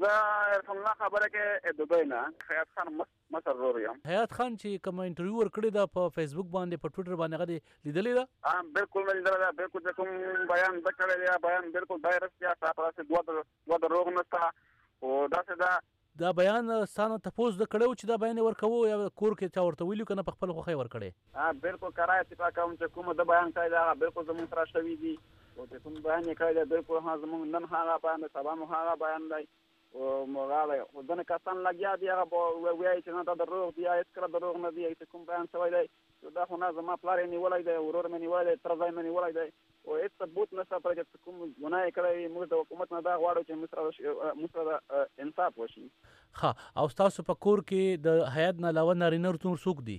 زه عرفان الله خبره کې دوبۍ نه حیات خان مشر ورور یم. حیات خان چې کومه انټرویو ورکړې ده په فیسبوک باندې په ټویټر باندې هغه دې لیدلې ده؟ ام بالکل مې لیدلې ده بالکل چې کوم بیان ده کړی دی بیان بالکل دا رښتیا ده په داسې دوه دوه دروغ نشته او داسې ده دا بیان ستانه تپوس ده کړی و چې دا بیان یې ورکوو یا کور کې چا ورته ویلي که نه په خپله خوښه یې ورکړی؟ ها بلکل کره اتفاق کوم چې کوم د بیان کړی دی هغه بلکل زموږ سره شوی دی او چې کوم بیان یې کړی دی بلکل هغه زموږ نن هغه بیان دی سبا مو هغه بیان دی او مغاله خو ځنې کسان لګیا دي هغه وایي چې نه دا دروغ دي هېڅکله دروغ نه دي چې کوم بیان شوی دی دا خو نه زما پلار یې نیولی دی ورور مې نیولی دی تره ځای مې نیولی دی او هېڅ ثبوت نشته پر چې کوم ګناه یې کړی وي موږ د حکومت نه دا غواړو چې موږ سره انصاف وشي ښه او ستاسو په کور کې د هیئت نه علاوه نارینه ورته نور څوک دي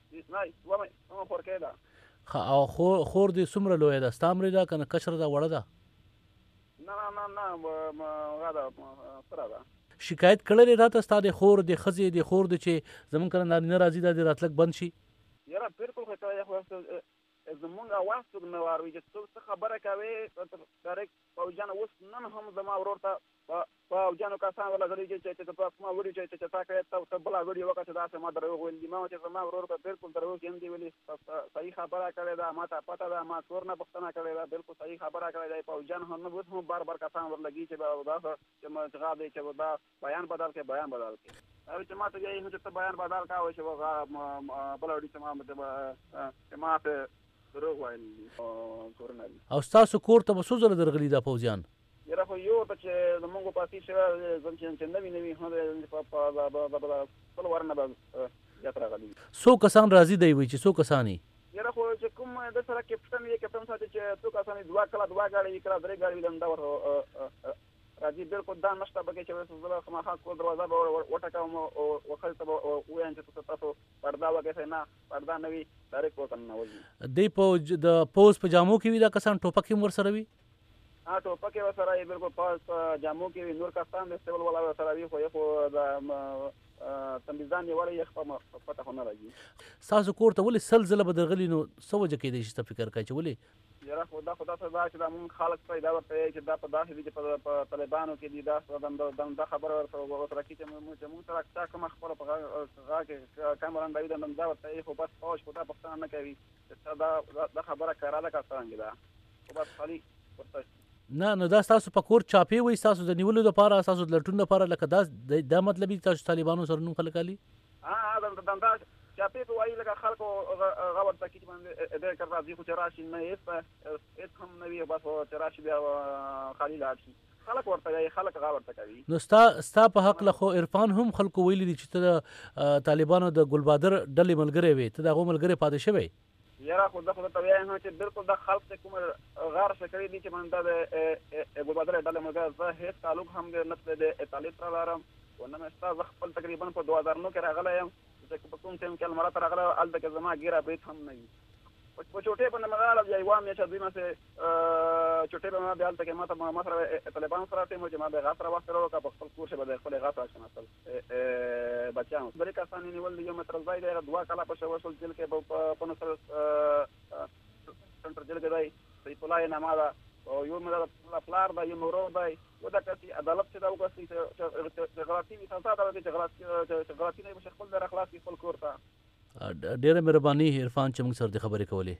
ښه او خور دې څومره لویه ده ستا عمرې ده کنه کشره ده وړه ده. شکایت کړی دی تاته ستا دې خور دې ښځې دې خور دې چې زمونږ کره نارینه راځي دا دې راتلګ بند شي. په په او جانو کسان ولا غړي چې چې په کومه وړي چې چې تا کړې ته ته بلا وړي وکړه چې دا سم دروغ ویل دي ما چې زما ورور به بالکل دروغ یې دی ویلي صحیح خبره کړې ده ما ته پته ده ما کور نه پښتنه کړې ده بالکل صحیح خبره کړې ده په جان هم اوس هم بار بار کسان ورلګي چې به دا چې مجغا دی چې دا بیان بدل کې بیان بدل کې او چې ما ته یې نو چې ته بیان بدل کا او چې وغه بل وړي چې ما مته چې ما ته دروغ ویل او تاسو کور ته به څو ځله درغلي دا پوځیان یره خو یو ته چې د مونږ پاسی شوه زم چې چې نوی نوی هم په په دا په خپل ورنه به زیات راغلی. څو کسان راځی دی وی چې څو کسان یی. یره خو چې کوم د سره کپټن یی کپټن ساتي چې څو کسان یی دوه کله دوه ګاړی وی کله درې ګاړی وی دا ورته راځی بلکل دا نشته بګی چې زه به خامخا کور دروازه به وټکوم او وخل ته ویم چې تاسو تاسو پردا وګی نه پردا نوی ډایرک ورته ننوځي. دی په د پوز په جامو کې وی دا کسان ټوپک هم ورسره وی. ها ټوپکې ورسره وي بلکل پوځ په جامو کې وي نور کسان د سول ولاړ ورسره وي خو یې خو د تنبیزدان نیولی یې خپه پته خو نه لګي ستاسو کور ته ولې سل ځله به درغلي نو څه وجه کېدای شي ته فکر کوې چې ولې یاره خو دا خو داسې ده چې دا مونږ خلک ته دا ورته وایي چې دا په داسې دي چې په طالبانو کې دي دا دا خبره ورته ورسره کړي چې مونږ چې مونږ سره چا کومه خپله په غا کې کم رنډوي دا دا ورته وایي خو بس پوج خو دا پوښتنه نه کوي چې دا دا خبره کره ده که څرنګه ده نه نو دا تاسو په کور چاپی وای تاسو د نیولو لپاره تاسو د لټون لپاره لکه دا دا مطلب دی تاسو طالبانو سره نوم خلک علي ها ها دا دا دا چاپی په وای لکه خلکو غور ته کې باندې د کار راځي خو چرشي نه ایس ایس هم نه وی بس چرشي بیا خالي لاړ شي خلک ورته یې خلک غا ورته کوي نو ستا ستا په حق له خو عرفان هم خلکو ویلي دي چې ته طالبانو د ګلبادر ډلې ملګری وې ته د هغو ملګری پاتې شوی یاره خو زه خو درته ویایم هم چې بلکل دا خلق چې کوم غار شه کړی دی چې من دا د ګوبادل ډله مګه زه هیڅ تعلق هم د نت د اطالب سره لرم و نه مې شته زه خپل تقریبا په 2009 کې راغلی یم چې په کوم ټیم کې المرا ته راغلی هلته کې زما ګیره برید هم نه وي په چوټې باندې مغاړه بیا یوه میاشت دوی ماسه چوټې به ما بیا هلته کې ما ته ما سره طالبان سره ټیم چې ما به غا سره وخت راوکړه په خپل کور کې به خپل غا سره کېناستل بچیانو درې کسان یې نیول، د یو متر ځای دی هغه دوه کاله په شوه شول، جېل کې په پنو سره سنټر جېل کې دی، سیف الله یې نامه ده او یو مې دا پلار ده، یو مې ورور دی، و دا کسي عدالت چې دا وکړي چې غلطي وي سزا دا وکړي چې غلطي چې غلطي نه وي خپل در خلاص کړي خپل کور ته. ډېره مهرباني عرفان چې موږ سره دې خبرې کولې.